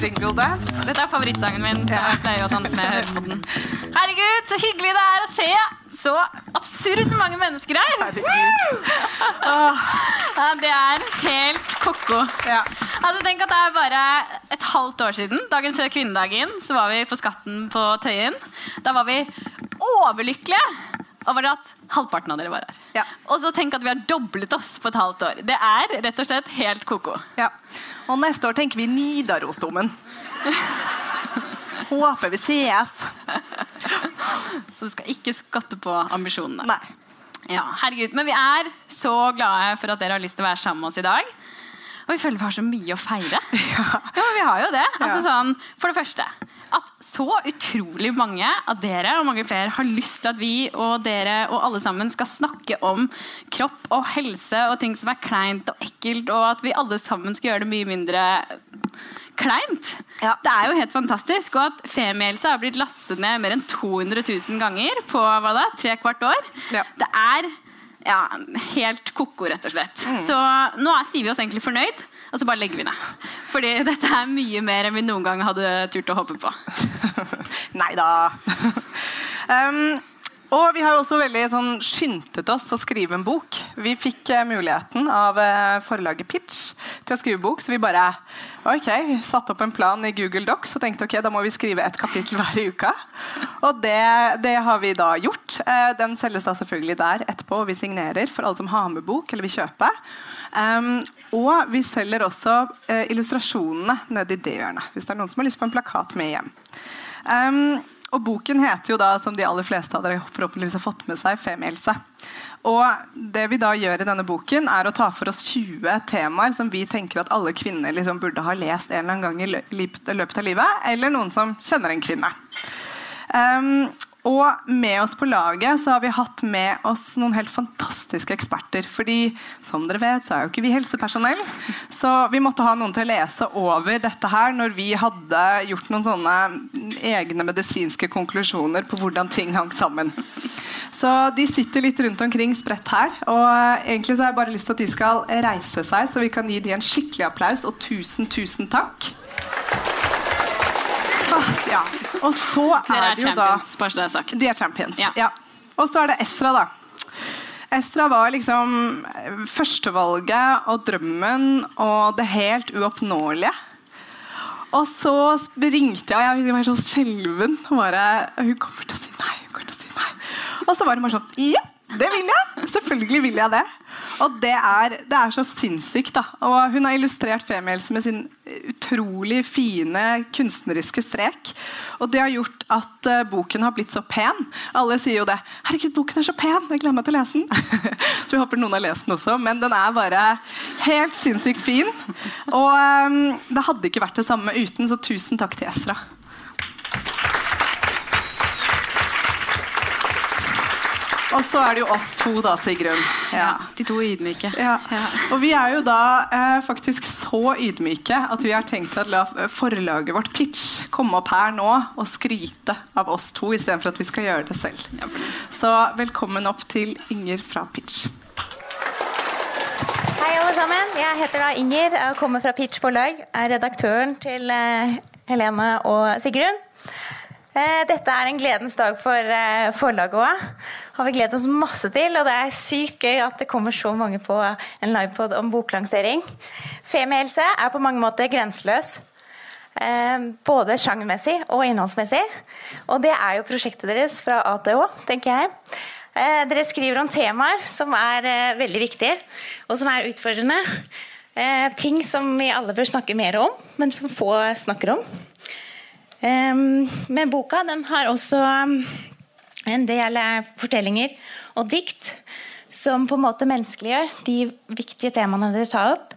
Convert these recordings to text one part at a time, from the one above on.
jingle dance. Dette er favorittsangen min, så jeg pleier å danse med hører på den. Herregud, så hyggelig det er å se så absurd mange mennesker her. Ja, det er helt ko-ko. Ja. Altså, tenk at det er bare et halvt år siden, dagen før kvinnedagen, så var vi på Skatten på Tøyen. Da var vi overlykkelige over at halvparten av dere var her. Ja. Og så tenk at vi har doblet oss på et halvt år. Det er rett og slett helt ko-ko. ja. Og neste år tenker vi Nidarosdomen. Håper vi sees. Så du skal ikke skatte på ambisjonene. Nei. Ja, herregud, Men vi er så glade for at dere har lyst til å være sammen med oss i dag. Og vi føler vi har så mye å feire. Ja, men vi har jo det. Altså, Ja. sånn, for det første at så utrolig mange av dere og mange flere har lyst til at vi og dere og alle sammen skal snakke om kropp og helse og ting som er kleint og ekkelt, og at vi alle sammen skal gjøre det mye mindre kleint. Ja. Det er jo helt fantastisk. Og at Femihelse har blitt lastet ned mer enn 200 000 ganger på hva da, tre kvart år. Ja. Det er ja, helt ko-ko, rett og slett. Så nå er, sier vi oss egentlig fornøyd, og så bare legger vi ned. Fordi dette er mye mer enn vi noen gang hadde turt å håpe på. Nei da. Um, og vi har også veldig sånn, skyndet oss å skrive en bok. Vi fikk eh, muligheten av eh, forlaget Pitch til å skrive bok, så vi bare ok, satte opp en plan i Google Docs og tenkte ok, da må vi skrive et kapittel hver uke. Og det, det har vi da gjort. Eh, den selges da selvfølgelig der etterpå, og vi signerer for alle som har med bok eller vil kjøpe. Um, og vi selger også eh, illustrasjonene nede i det hjørnet, hvis det er noen som har lyst på en plakat med hjem. Um, og Boken heter jo da, som de aller fleste av dere forhåpentligvis har fått med seg, Femihelse. Og det vi da gjør i denne boken, er å ta for oss 20 temaer som vi tenker at alle kvinner liksom burde ha lest en eller annen gang i løpet av livet, eller noen som kjenner en kvinne. Um, og med oss på laget så har vi hatt med oss noen helt fantastiske eksperter. fordi som dere vet, så er jo ikke vi helsepersonell. Så vi måtte ha noen til å lese over dette her når vi hadde gjort noen sånne egne medisinske konklusjoner på hvordan ting hang sammen. Så de sitter litt rundt omkring spredt her. Og egentlig så har jeg bare lyst til at de skal reise seg, så vi kan gi de en skikkelig applaus. Og tusen, tusen takk. Ja. Og så Dere er er det jo da bare så det er sagt. de er champions. Ja. Ja. Og så er det Estra, da. Estra var liksom førstevalget og drømmen og det helt uoppnåelige. Og så ringte jeg, og jeg var så skjelven. Hun kommer til å si nei. hun kommer til å si nei. Og så var hun bare sånn Ja, det vil jeg! Selvfølgelig vil jeg det. Og det er, det er så sinnssykt. da. Og hun har illustrert Femihelse med sin utrolig fine kunstneriske strek. Og det har gjort at uh, boken har blitt så pen. Alle sier jo det. 'Herregud, boken er så pen! Jeg gleder meg til å lese den.' så vi håper noen har lest den også. Men den er bare helt sinnssykt fin. Og um, det hadde ikke vært det samme uten, så tusen takk til Estra. Og så er det jo oss to, da, Sigrun. Ja, de to ydmyke. Ja. Og vi er jo da eh, faktisk så ydmyke at vi har tenkt å la forlaget vårt Pitch komme opp her nå og skryte av oss to istedenfor at vi skal gjøre det selv. Så velkommen opp til Inger fra Pitch. Hei, alle sammen. Jeg heter da Inger og kommer fra Pitch forlag. Er redaktøren til eh, Helene og Sigrun. Eh, dette er en gledens dag for eh, forlaget òg. Har vi gledet oss masse til, og det er sykt gøy at det kommer så mange på en livepod om boklansering. Femihelse er på mange måter grenseløs. Eh, både sjangermessig og innholdsmessig. Og det er jo prosjektet deres fra A til Å, tenker jeg. Dere skriver om temaer som er veldig viktige, og som er utfordrende. Ting som vi alle bør snakke mer om, men som få snakker om. Men boka har også en del eh, fortellinger og dikt som på en måte menneskeliggjør de viktige temaene dere tar opp.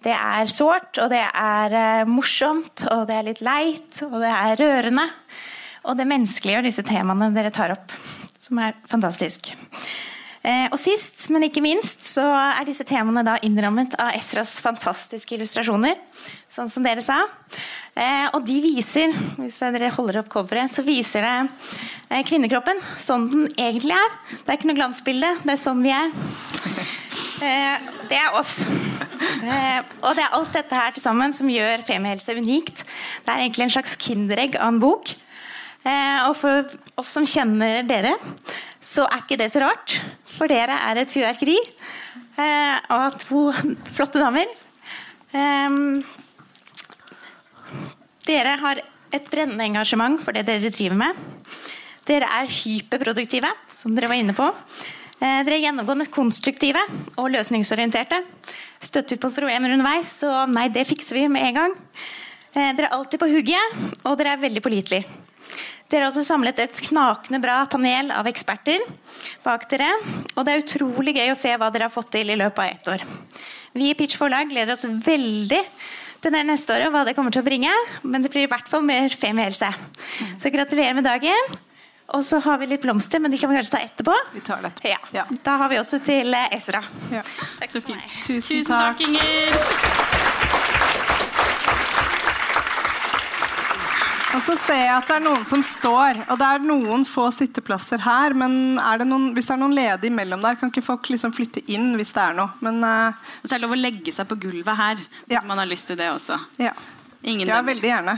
Det er sårt, og det er eh, morsomt, og det er litt leit, og det er rørende. Og det menneskeliggjør disse temaene dere tar opp, som er fantastisk. Eh, og sist, men ikke minst, så er disse temaene da innrammet av Esras fantastiske illustrasjoner, sånn som dere sa. Eh, og de viser, hvis dere holder opp coveret, så viser det eh, kvinnekroppen sånn den egentlig er. Det er ikke noe glansbilde, det er sånn vi er. Eh, det er oss. Og det er alt dette her til sammen som gjør Femihelse unikt. Det er egentlig en slags kinderegg av en bok. Og for oss som kjenner dere, så er ikke det så rart. For dere er et fyrverkeri av to flotte damer. Dere har et brennende engasjement for det dere driver med. Dere er hyperproduktive, som dere var inne på. Eh, dere er gjennomgående konstruktive og løsningsorienterte. Støtter vi på problemer underveis, så nei, det fikser vi med en gang. Eh, dere er alltid på hugget, og dere er veldig pålitelige. Dere har også samlet et knakende bra panel av eksperter bak dere. Og det er utrolig gøy å se hva dere har fått til i løpet av ett år. Vi i Pitch forlag gleder oss veldig det neste året, og hva det kommer til å bringe. Men det blir i hvert fall mer femihelse. Så gratulerer med dagen. Og så har vi litt blomster, men de kan vi kanskje ta etterpå. Vi tar det etterpå. Ja. Da har vi også til eh, Ezra. Ja. Takk Så fint. Tusen, Tusen takk, Inger. Og så ser jeg at det er noen som står, og det er noen få sitteplasser her. Men er det noen, hvis det er noen ledige imellom der, kan ikke folk liksom flytte inn hvis det er noe. Men uh, Og så er det lov å legge seg på gulvet her, hvis Ja. man har lyst til det også. ja. Ingen ja, dømmer. veldig gjerne.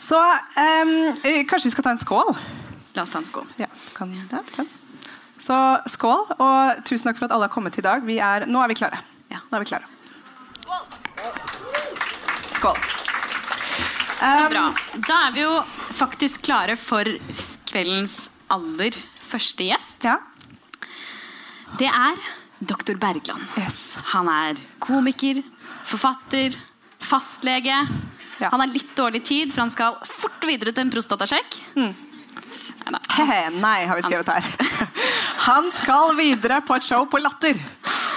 Så eh, kanskje vi skal ta en skål? La oss ta en skål. Ja, kan, ja, kan. Så skål, og tusen takk for at alle har kommet i dag. Vi er, nå er vi klare. Ja. Nå er vi klare. Skål. Bra. Da er vi jo faktisk klare for kveldens aller første gjest. Ja. Det er doktor Bergland. Yes. Han er komiker, forfatter, fastlege. Ja. Han har litt dårlig tid, for han skal fort videre til en prostatasjekk. Neida. Hehe, Nei, har vi skrevet her. Han skal videre på et show på Latter.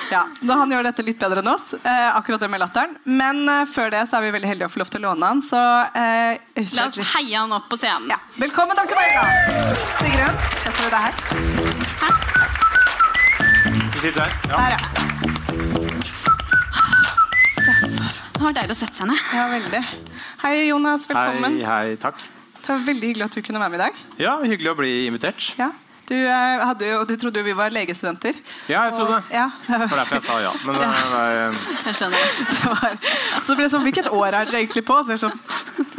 Ja, da Han gjør dette litt bedre enn oss, eh, akkurat det med latteren. Men eh, før det så er vi veldig heldige å få lov til å låne han. Så eh, La oss litt. heie han opp på scenen. ja. Velkommen, dr. Bergland. Sigrun, setter du deg her? Vi sitter her. Ja. Der, ja. Det var deilig å sette seg ned. ja. Veldig. Hei, Jonas. Velkommen. Hei, hei, takk. Det var veldig hyggelig at du kunne være med i dag. Ja, Hyggelig å bli invitert. Ja. Du, eh, hadde jo, du trodde jo vi var legestudenter. Ja, jeg trodde det. Ja. Det var derfor jeg sa ja. Men Ja. det var- Jeg skjønner. Det var, så ble det sånn, Hvilket år er dere egentlig på? Så ble det sånn,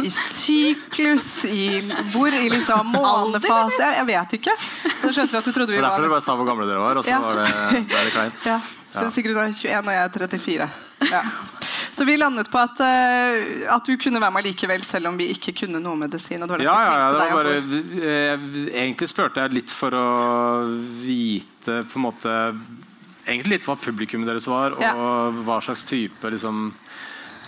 I syklus? I hvor? I liksom månefase? Jeg, jeg vet ikke. Så skjønte vi at du trodde vi var derfor var dere bare sa hvor gamle dere var, og så Ja. var det, det, det kleint. ja. Så Sigrid er 21, og jeg er 34. Ja. Så vi landet på at, eh, at du kunne være med likevel, selv om vi ikke kunne noe medisin. Og det var Ja, ja, ja, det var bare jeg, eh, Egentlig spurte jeg litt for å vite på en måte Egentlig litt hva publikummet deres var, og Ja. hva slags type liksom,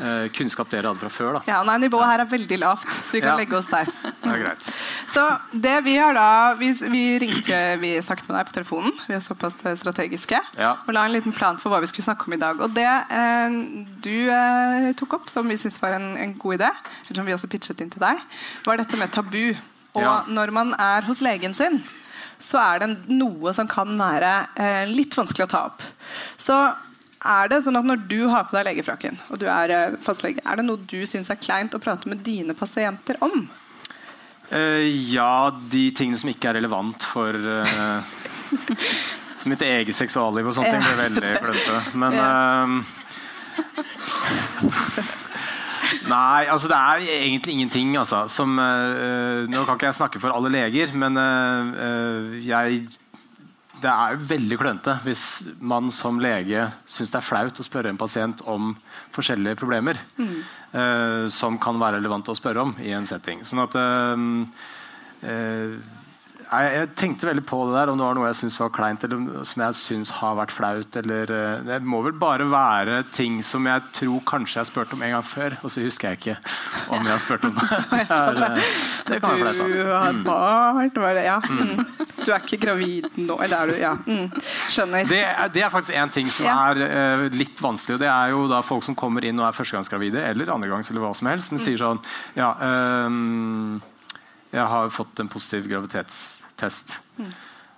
eh, kunnskap dere hadde fra før. Da. ja, nei, Nivået her er veldig lavt, så vi kan Ja. legge oss der. Det er greit. Så det Vi har da, vi, vi ringte vi snakket med deg på telefonen. Vi er såpass strategiske. Ja. Og la en liten plan for hva vi skulle snakke om i dag. Og det eh, du eh, tok opp, som vi syntes var en, en god idé, eller som vi også pitchet inn til deg, var dette med tabu. Og Ja. når man er hos legen sin, så er det noe som kan være eh, litt vanskelig å ta opp. Så er det sånn at Når du har på deg legefrakken og du er eh, fastlege, er det noe du syns er kleint å prate med dine pasienter om? Uh, ja, de tingene som ikke er relevant for uh, Som mitt eget seksualliv og sånne ting blir veldig klønete. Men uh, Nei, altså det er egentlig ingenting altså, som Nå kan ikke jeg snakke for alle leger, men jeg det er jo veldig klønete hvis man som lege syns det er flaut å spørre en pasient om forskjellige problemer eh, som kan være relevante å spørre om i en setting. Sånn at eh, eh, jeg, tenkte veldig på det der, om det var noe jeg syns var kleint eller som jeg syns har vært flaut. Eller, eh, det må vel bare være ting som jeg tror kanskje jeg har spurt om en gang før, og så husker jeg ikke om jeg har spurt om det. Det, eh, det kan være flaut. Du har barn, var det, ja. Mm. Du er ikke gravid nå, eller er du? Ja. Mm. Skjønner. Det, er- det er faktisk en ting som Ja. er eh, litt vanskelig. og Det er jo da folk som kommer inn og er førstegangsgravide eller andregangs eller hva som helst. Men sier sånn Ja, um, jeg har fått en positiv graviditetstest.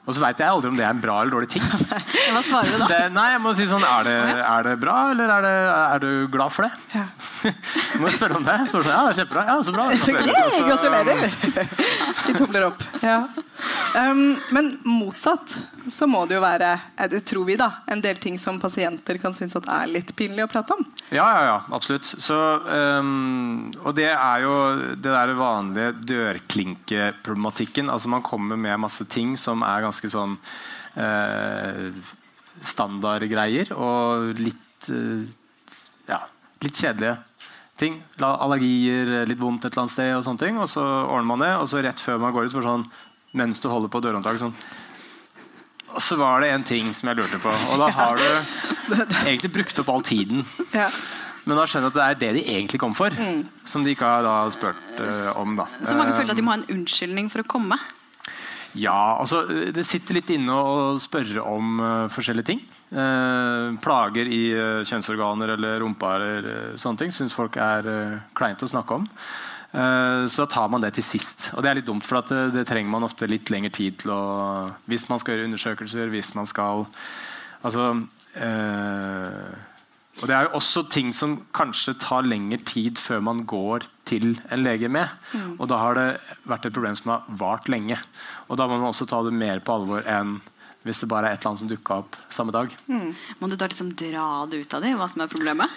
Og så veit jeg aldri om det er en bra eller dårlig ting. Hva svarer du da? Så, nei, jeg må si sånn Er det, er det bra, eller er, det, er du glad for det? Ja. Du må spørre om det. Så sånn, ja, det er kjempebra. Ja, så bra. Yay, Og så- gratulerer! De tomler opp. Ja. Um, men motsatt så må det jo være eh, det tror vi da, en del ting som pasienter kan synes at er litt pinlig å prate om. Ja, ja, ja, absolutt. Så, um, og det er jo det der vanlige dørklinkeproblematikken. Altså Man kommer med masse ting som er ganske sånn uh, standardgreier og litt uh, ja, litt kjedelige ting. Allergier, litt vondt et eller annet sted, og sånne ting. Og så ordner man det, og så rett før man går ut, for sånn, mens du holder på dørhåndtaket sånn Og så var det en ting som jeg lurte på, og da har du egentlig brukt opp all tiden. Ja. Men da skjønner jeg at det er det de egentlig kom for. Mm. Som de ikke har da spurt uh, om. da. Så mange føler at de må ha en unnskyldning for å komme. Ja, altså det sitter litt inne å spørre om uh, forskjellige ting. Uh, plager i kjønnsorganer eller rumpa eller sånne ting syns folk er kleint å snakke om. Eh, så da tar man det til sist. Og det er litt dumt, for at det, det trenger man ofte litt lengre tid til å Hvis man skal gjøre undersøkelser, hvis man skal Altså øh, Og det er jo også ting som kanskje tar lengre tid før man går til en lege med. Og da har det vært et problem som har vart lenge. Og da må man også ta det mer på alvor enn hvis det bare er et eller annet som dukka opp samme dag. Må du da liksom dra det ut av dem, hva som er problemet?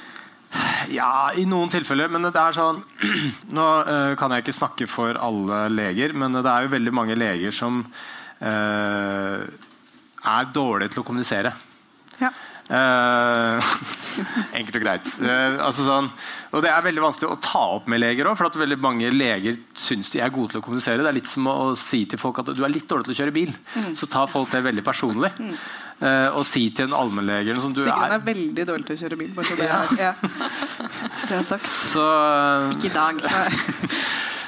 Ja, i noen tilfeller. Men det er sånn Nå eh, kan jeg ikke snakke for alle leger, men det er jo veldig mange leger som eh, er dårlige til å kommunisere. Ja. Eh, enkelt og greit. Eh, altså sånn, og Det er veldig vanskelig å ta opp med leger òg, for at veldig mange leger syns de er gode til å kommunisere. Det er litt som å, si til folk at du er litt dårlig til å kjøre bil. Så tar folk det veldig personlig. Eh, og si til en allmennlege som du sånt, du Sigrun er er veldig dårlig til å kjøre bil. Bare så det, er, ja. det er sagt. så, eh, Ikke i dag.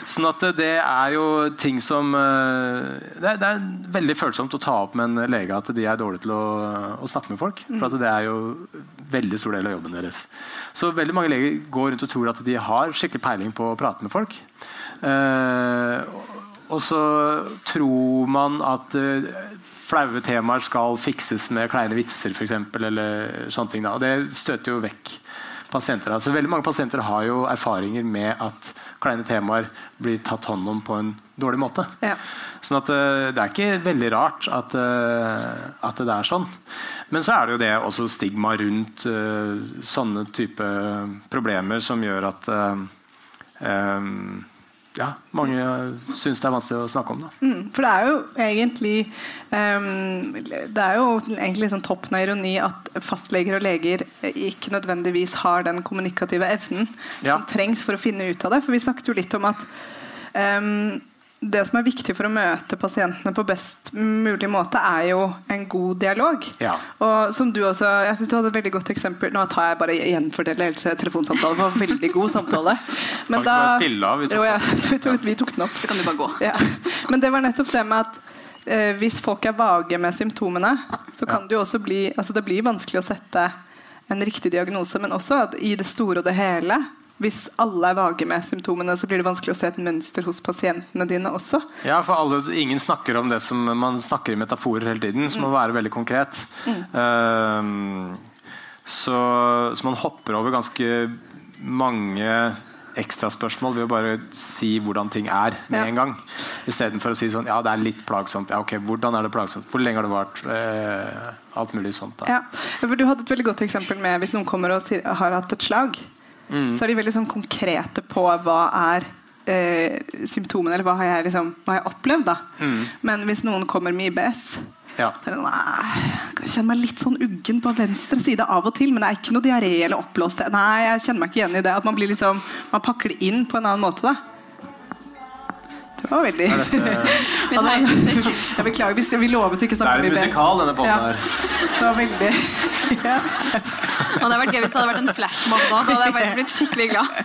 Sånn at det- er jo ting som eh, det er, det er veldig følsomt å ta opp med en lege at de er dårlige til å, å snakke med folk. For at det er jo veldig stor del av jobben deres. Så veldig mange leger går rundt og tror at de har skikkelig peiling på å prate med folk. Eh, og så tror man at eh, flaue temaer skal fikses med kleine vitser, f.eks. Eller sånne ting. Da. Det støter jo vekk pasienter. Altså, veldig mange pasienter har jo erfaringer med at kleine temaer blir tatt hånd om på en dårlig måte. Ja. Sånn at eh, Det er ikke veldig rart at, eh, at det er sånn. Men så er det jo det også stigma rundt uh, sånne type problemer som gjør at uh, eh, ja, mange syns det er vanskelig å snakke om. Mm, for det er jo egentlig um, Det er jo egentlig sånn toppen av ironi at fastleger og leger ikke nødvendigvis har den kommunikative evnen Ja. som trengs for å finne ut av det. For vi snakket jo litt om at ehm, det som er viktig for å møte pasientene på best mulig måte, er jo en god dialog. Ja. Og som du også, jeg synes du hadde et veldig godt eksempel Nå tar jeg bare gjenfordeler hele telefonsamtalen. Det var en veldig god samtale. Men da, av, vi tok jo, ja, vi, tok, vi tok den opp. Så kan du bare gå. Ja. Men det var nettopp det med at eh, hvis folk er vage med symptomene, så kan det jo også bli altså det blir vanskelig å sette en riktig diagnose, men også at i det store og det hele hvis alle er vage med symptomene, så blir det vanskelig å se et mønster hos pasientene dine også. Ja, for alle, Ingen snakker om det som man snakker i metaforer hele tiden, som må være veldig konkret. Ehm, så, så man hopper over ganske mange ekstraspørsmål ved å bare si hvordan ting er med Ja. en gang. Istedenfor å si sånn Ja, det er litt plagsomt. Ja, ok, Hvordan er det plagsomt? Hvor lenge har det vart? Eh, alt mulig sånt. da. Ja, Du hadde et veldig godt eksempel med hvis noen kommer og har hatt et slag. Så er de veldig sånn konkrete på hva er eh, symptomene, eller hva har jeg, liksom, hva har jeg opplevd. da. Men hvis noen kommer med IBS Ja. så er det, Nei, jeg kjenner meg litt sånn uggen på venstre side av og til, men det er ikke noe diaré eller oppblåst. Nei, jeg kjenner meg ikke igjen i det. At man blir liksom, man pakker det inn på en annen måte. da. Det var veldig heismusikk. Jeg beklager, vi, vi lovet ikke å Det er en musikal, denne podden Ja. her. Det var veldig ja. Og det hadde vært gøy hvis det hadde vært en flashmob nå. Da hadde jeg faktisk blitt skikkelig glad.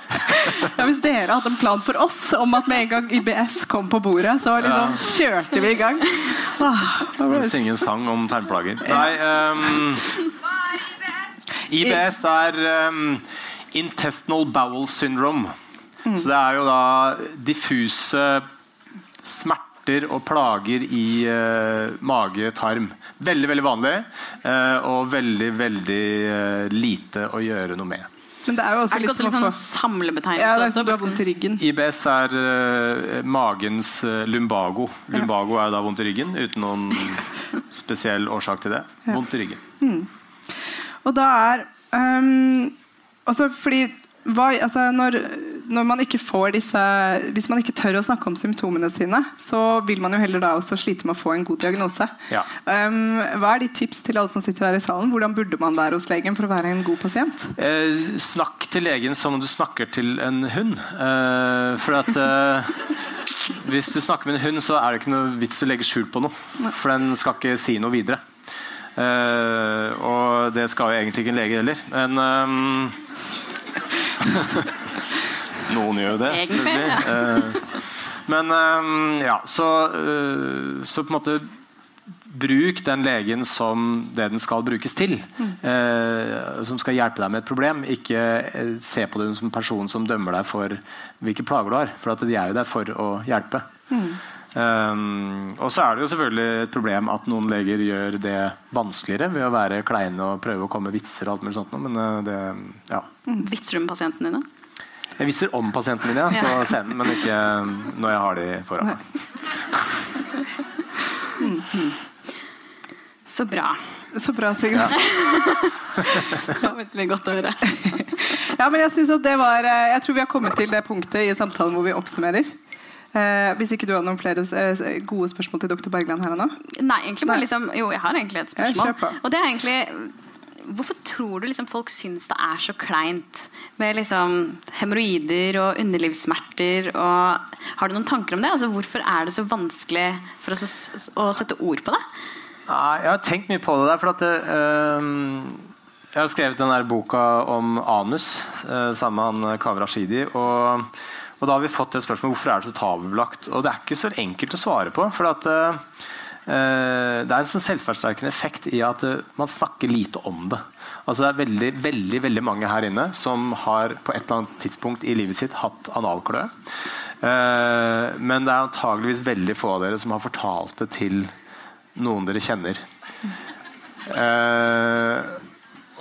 Ja, hvis dere hadde en plan for oss om at med en gang IBS kom på bordet, så liksom kjørte vi i gang. Ah, ble det- synge en sang om tarmplager. Nei um, IBS er um, intestinal bowel syndrome. Så det er jo da diffuse smerter og plager i eh, mage, tarm. Veldig veldig vanlig, eh, og veldig veldig eh, lite å gjøre noe med. Men det er jo også Er det litt som litt sånn samlebetegnelse ja, det er du har vondt i ryggen. IBS er uh, magens uh, lumbago. Lumbago er da vondt i ryggen, uten noen spesiell årsak til det. Vondt i ryggen. Og da er um, altså fordi hva, altså når, når man ikke får disse Hvis man ikke tør å snakke om symptomene sine, så vil man jo heller da også slite med å få en god diagnose. Ja. Um, hva er ditt tips til alle som sitter her i salen? Hvordan burde man være hos legen for å være en god pasient? Eh, snakk til legen som om du snakker til en hund. Eh, for at eh, hvis du snakker med en hund, så er det ikke noe vits å legge skjul på noe. For den skal ikke si noe videre. Eh, og det skal jo egentlig ikke en lege heller. Men ehm, Noen gjør jo det, selvfølgelig. Eh, men ehm, ja, så, eh, så på en måte Bruk den legen som det den skal brukes til. Eh, som skal hjelpe deg med et problem. Ikke eh, se på den som en person som dømmer deg for hvilke plager du har. For at de er jo der for å hjelpe. Um, og så er det jo selvfølgelig et problem at noen leger gjør det vanskeligere ved å være kleine og prøve å komme vitser og alt mulig sånt. Men eh, det, ja. Vitser du med pasientene dine? Jeg vitser om pasientene mine ja, på scenen, men ikke når jeg har de foran meg. Så bra. Så bra, Sigurd. Det var veldig godt å høre. Ja, men jeg, synes at det var, eh, jeg tror vi har kommet til det punktet i samtalen hvor vi oppsummerer. Eh, hvis ikke du har noen flere eh, gode spørsmål til dr. Bergland her og nå? Nei, egentlig bare Nei. liksom Jo, jeg har egentlig et Ja, spørsmål. Og det er egentlig Hvorfor tror du liksom folk syns det er så kleint med liksom hemoroider og underlivssmerter? Og, har du noen tanker om det? Altså, hvorfor er det så vanskelig for oss å, å sette ord på det? Nei, jeg har tenkt mye på det der. For at det, øh, jeg har skrevet den der boka om anus øh, sammen med han Kaveh Rashidi. Og, og da har vi fått et spørsmål hvorfor er det så tabubelagt. Og det er ikke så enkelt å svare på. For at øh, det er en sånn selvforsterkende effekt i at øh, man snakker lite om det. Altså Det er veldig, veldig, veldig mange her inne som har på et eller annet tidspunkt i livet sitt hatt analkløe. Eh, men det er antageligvis veldig få av dere som har fortalt det til noen dere kjenner.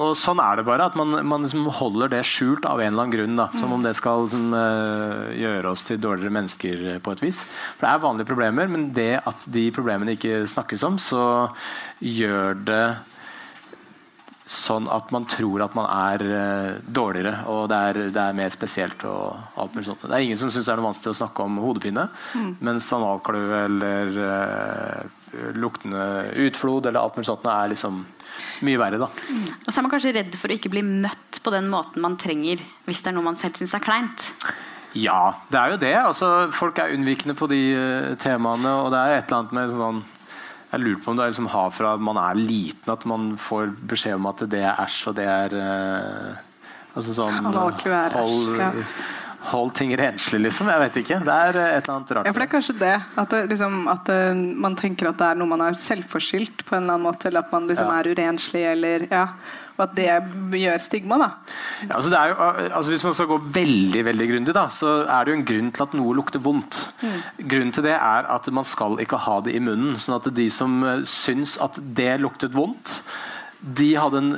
Og sånn er det bare. At man, man liksom holder det skjult av en eller annen grunn. Da, som om det skal som, eh, gjøre oss til dårligere mennesker eh, på et vis. For det er vanlige problemer, men det at de problemene ikke snakkes om, så gjør det sånn at man tror at man er eh, dårligere, og det er, det er mer spesielt. og alt mulig sånt. Det er ingen som syns det er noe vanskelig å snakke om hodepine, mens analkløe eller uh, luktende utflod eller alt mulig sånt er liksom mye verre. da. Og så er man kanskje redd for å ikke bli møtt på den måten man trenger hvis det er noe man selv syns er kleint. Ja, det er jo det. Altså, folk er unnvikende på de uh, temaene, og det er et eller annet med sånn Jeg lurer på om det er liksom har fra man er liten at man får beskjed om at det er æsj, og det er uh, altså sånn er hold, ja. hold ting renslig, liksom. Jeg vet ikke. Det er eh, et eller annet rart. Ja, for det er kanskje det. At, det, liksom, at eh, man tenker at det er noe man er selvforskyldt på en eller annen måte, eller at man liksom Ja. er urenslig, eller ja. Og at det gjør stigma, da. Ja, altså det er jo, altså hvis man skal gå veldig veldig grundig, da, så er det jo en grunn til at noe lukter vondt. Grunnen til det er at man skal ikke ha det i munnen. sånn at de som eh, syns at det luktet vondt, de hadde en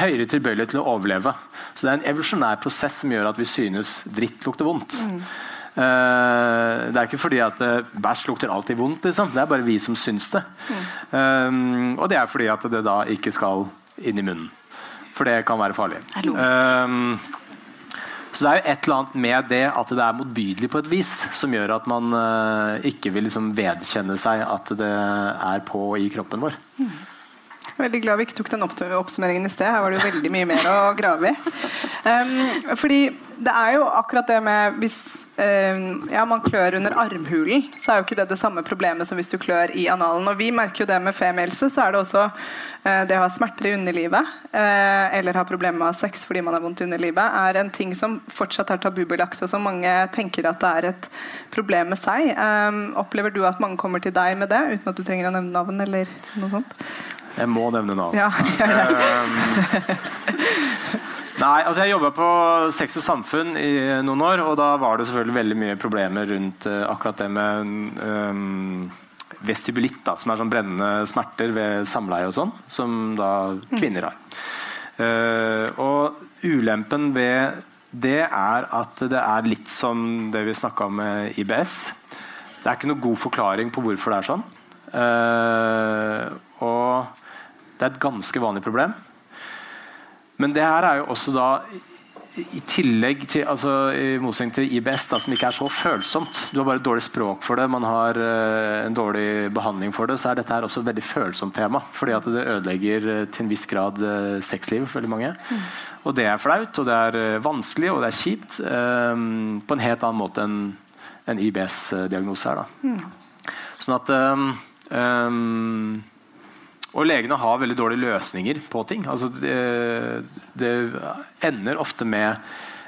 høyere tilbøyelighet til å overleve. Så det er en evolusjonær prosess som gjør at vi synes dritt lukter vondt. Eh, det er ikke fordi at uh, bæsj lukter alltid vondt, liksom. det er bare vi som syns det. Eh, og det er fordi at det da ikke skal inn i munnen. For det kan være farlig. Eh, så det er jo et eller annet med det at det er motbydelig på et vis, som gjør at man uh, ikke vil liksom vedkjenne seg at det er på i kroppen vår. Veldig glad vi ikke tok den opp oppsummeringen i sted. Her var det jo veldig mye mer å grave i. Um, fordi det er jo akkurat det med hvis um, ja, man klør under armhulen, så er jo ikke det det samme problemet som hvis du klør i analen. Og vi merker jo det med femielse. så er det også uh, det å ha smerter i underlivet, uh, eller ha problemer med sex fordi man har vondt i underlivet, er en ting som fortsatt er tabubelagt, og som mange tenker at det er et problem med seg. Um, opplever du at mange kommer til deg med det, uten at du trenger å nevne navn eller noe sånt? Jeg må nevne navn. Ja. Um, Nei, altså Jeg jobba på Sex og Samfunn i noen år, og da var det selvfølgelig veldig mye problemer rundt eh, akkurat det med um, vestibulitt, da, som er sånn brennende smerter ved samleie og sånn, som da kvinner har. Uh, og ulempen ved det er at det er litt som det vi snakka om med IBS. Det er ikke noe god forklaring på hvorfor det er sånn. Uh, og det er et ganske vanlig problem. Men det her er jo også da i tillegg til altså, i motsetning til IBS, da, som ikke er så følsomt. Du har bare et dårlig språk for det, man har uh, en dårlig behandling for det. Så er dette her også et veldig følsomt tema. Fordi at det ødelegger uh, til en viss grad uh, sexlivet for veldig mange. Mm. Og det er flaut, og det er vanskelig, og det er kjipt. på en helt annen måte enn en IBS-diagnose er. Da. Mm. Sånn at um, um, og legene har veldig dårlige løsninger på ting. Altså det, det, ender ofte med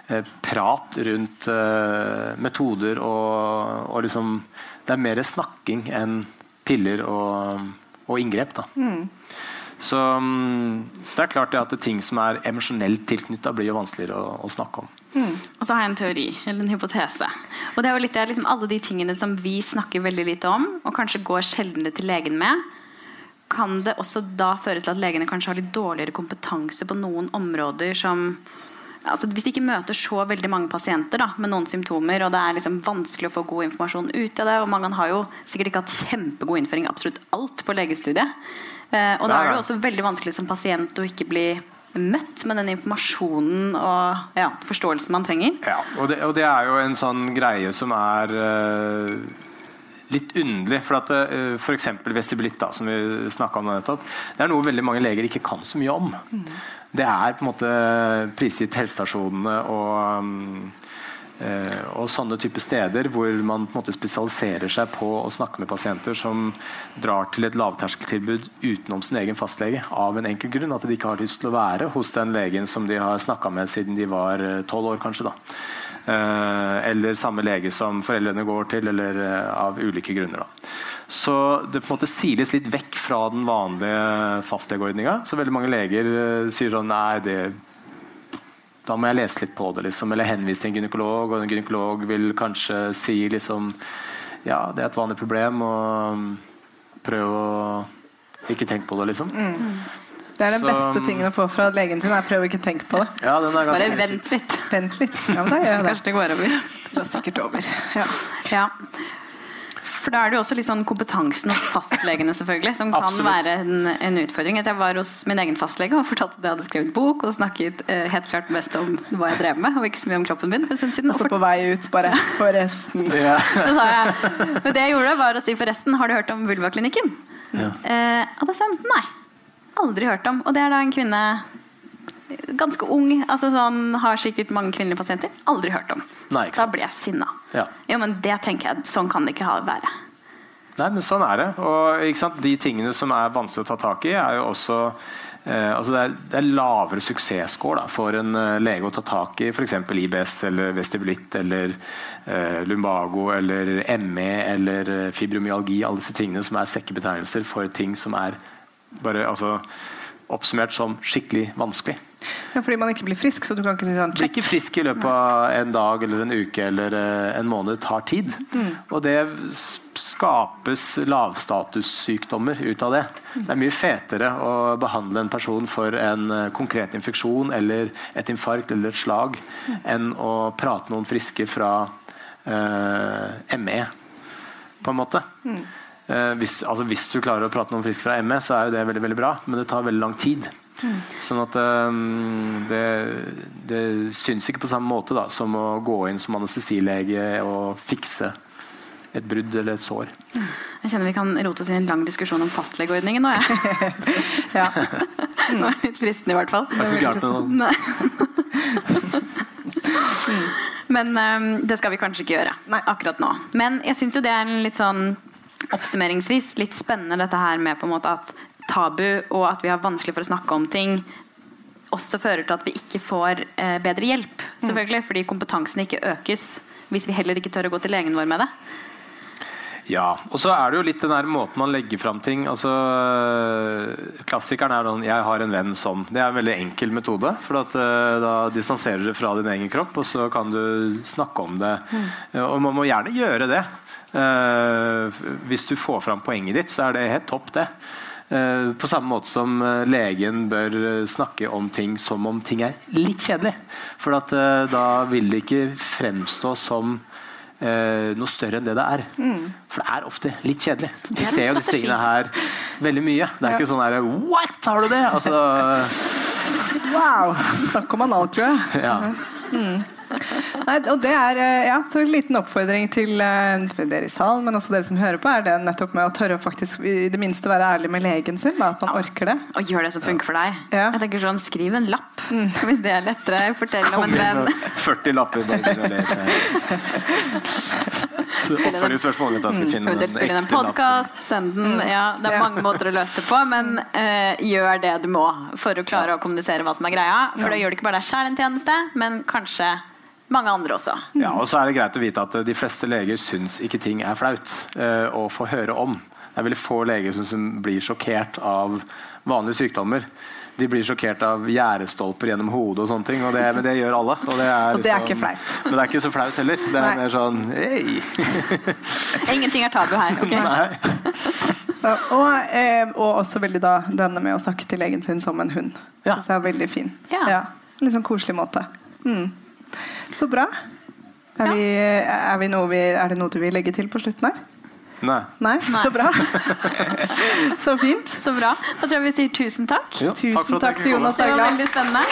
eh, prat rundt uh, metoder og, og, liksom Det er mer snakking enn piller og, og inngrep. Da. Mm. Så, så, det er klart at det ting som er emosjonelt tilknytta, blir jo vanskeligere å, å snakke om. Mm. Og så har jeg en teori, eller en hypotese. Og det er jo litt det, liksom Alle de tingene som vi snakker veldig lite om, og kanskje går sjeldnere til legen med, kan det også da føre til at legene kanskje har litt dårligere kompetanse på noen områder som altså Hvis de ikke møter så veldig mange pasienter da, med noen symptomer, og det er liksom vanskelig å få god informasjon ut av det og Mange har jo sikkert ikke hatt kjempegod innføring i absolutt alt på legestudiet. Eh, og da er det også veldig vanskelig som pasient å ikke bli møtt med den informasjonen og ja, forståelsen man trenger. Ja, og det, og det, er jo en sånn greie som er uh litt underlig. For at eh, F.eks. vestibulitt, da, som vi snakka om nettopp, det er noe veldig mange leger ikke kan så mye om. Mm. Det er på en måte prisgitt helsestasjonene og Uh, og sånne type steder hvor man på en måte spesialiserer seg på å snakke med pasienter som drar til et lavterskeltilbud utenom sin egen fastlege av en enkel grunn. At de ikke har lyst til å være hos den legen som de har snakka med siden de var eh, tolv år. kanskje da. Uh, eller samme lege som foreldrene går til, eller av ulike grunner. da. Så det på en måte siles litt vekk fra den vanlige fastlegeordninga. Så veldig mange leger sier sånn Nei, det da må jeg lese litt på det, liksom, eller henvise til en gynekolog. Og en gynekolog vil kanskje si liksom Ja, det er et vanlig problem, og prøve å ikke tenke på det, liksom. Mm. Det er den så, beste tingen å få fra legen sin. Er prøve ikke tenke på det. Ja, Bare vent litt. Vent litt. Ja, men da gjør jeg det. Kanskje det går over. Det går sikkert over. Ja. ja. For da er det jo også litt sånn kompetansen hos fastlegene selvfølgelig, som kan Absolutt. være en, en, utfordring. Jeg var hos min egen fastlege og fortalte at jeg hadde skrevet bok og snakket eh, helt klart mest om hva jeg drev med, og ikke så mye om kroppen min. for siden. Og så på vei ut, bare forresten. ja. Så sa jeg, men det jeg gjorde, var å si forresten, har du hørt om Vulvaklinikken? Ja. Eh, og da sa hun nei. Aldri hørt om. Og det er da en kvinne ganske ung, altså sånn, har sikkert mange kvinnelige pasienter. Aldri hørt om. Nei, da blir jeg sinna. Ja. Jo, men det tenker jeg, Sånn kan det ikke være. Nei, men sånn er det. Og De tingene som er vanskelig å ta tak i, er jo også eh, altså det, er, det er lavere suksessscore for en uh, lege å ta tak i f.eks. IBS eller vestibulitt eller eh, lumbago eller ME eller eh, fibromyalgi. Alle disse tingene som er sekkebetegnelser for ting som er bare altså, oppsummert som skikkelig vanskelig. Ja, fordi man ikke blir frisk, så du kan ikke si sånn Blir ikke frisk i løpet av en dag eller en uke eller uh, en måned. tar tid. Mm. Og det skapes lavstatussykdommer ut av det. Det er mye fetere å behandle en person for en uh, konkret infeksjon eller et infarkt eller et slag mm. enn å prate noen friske fra uh, ME, på en måte. Mm. Hvis, altså hvis, du klarer å prate noen friske fra ME, så er jo det veldig, veldig bra, men det tar veldig lang tid. Mm. Sånn at um, det, det syns ikke på samme måte da, som å gå inn som anestesilege og fikse et brudd eller et sår. Jeg kjenner vi kan rote oss i en lang diskusjon om fastlegeordningen nå. Ja. ja. Det var litt fristende, i hvert fall. Det Men um, det skal vi kanskje ikke gjøre Nei. akkurat nå. Men jeg syns jo det er en litt sånn oppsummeringsvis litt spennende dette her med på en måte at tabu og at vi har vanskelig for å snakke om ting, også fører til at vi ikke får eh, bedre hjelp. Mm. selvfølgelig, Fordi kompetansen ikke økes hvis vi heller ikke tør å gå til legen vår med det. Ja, og så er det jo litt den der måten man legger fram ting altså, Klassikeren er sånn 'jeg har en venn som'. Det er en veldig enkel metode. For at, uh, da distanserer du fra din egen kropp, og så kan du snakke om det. Mm. Uh, og man må gjerne gjøre det. Uh, hvis du får fram poenget ditt, så er det helt topp, det. Eh, på samme måte som eh, legen bør eh, snakke om ting som om ting er litt kjedelig. For at, da vil det ikke fremstå som noe større enn det det er. For det er ofte litt kjedelig. Mm. Vi ser jo disse tingene her veldig mye. Det er ikke sånn her What, har du det? Altså, Wow! Snakk om anal, tror jeg. ja. Nei, og det er eh, ja, så en liten oppfordring til eh, dere i salen, men også dere som hører på, er det nettopp med å tørre å faktisk i det minste være ærlig med legen sin. Da, at man orker det. Og gjør det som funker for deg. Ja. Jeg tenker sånn, Skriv en lapp, hvis det er lettere. Fortell om en venn. 40 lapper bare for å lese. Så Oppfølgingsspørsmålet da skal finne den ekte en podcast, send den. Ja, det er mange måter å løse det på, men uh, gjør det du må for å klare å kommunisere hva som er greia. For da gjør du ikke bare deg sjæl en tjeneste, men kanskje mange andre også. Ja, og så er det greit å vite at eh, de fleste leger syns ikke ting er flaut eh, å få høre om. Det er veldig få leger som, som blir sjokkert av vanlige sykdommer. De blir sjokkert av gjerdestolper gjennom hodet og sånne ting, og det, men det gjør alle. Og det er, Og det er ikke flaut. Men det er ikke så flaut heller. Det er Nei. mer sånn hei. Ingenting er tabu her. ok? Nei. Og, eh, og også veldig da denne med å snakke til legen sin som en hund. Ja. Det er veldig fin. Ja. Litt sånn koselig måte. Mm. Så bra. Er, Ja. vi, er, vi noe vi, er det noe du vil legge til på slutten her? Nei. Nei? Nei. Så bra. så fint. Så bra. Da tror jeg vi sier tusen takk. Jo, Tusen takk, takk til Jonas Jonas Det var veldig spennende.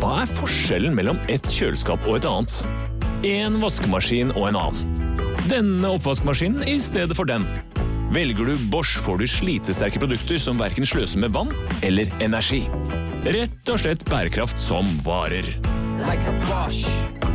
Hva er forskjellen mellom et kjøleskap og et annet? En vaskemaskin og en annen. Denne oppvaskmaskinen i stedet for den. Velger du Bosch, får du slitesterke produkter som verken sløser med vann eller energi. Rett og slett bærekraft som varer. like a Bosch.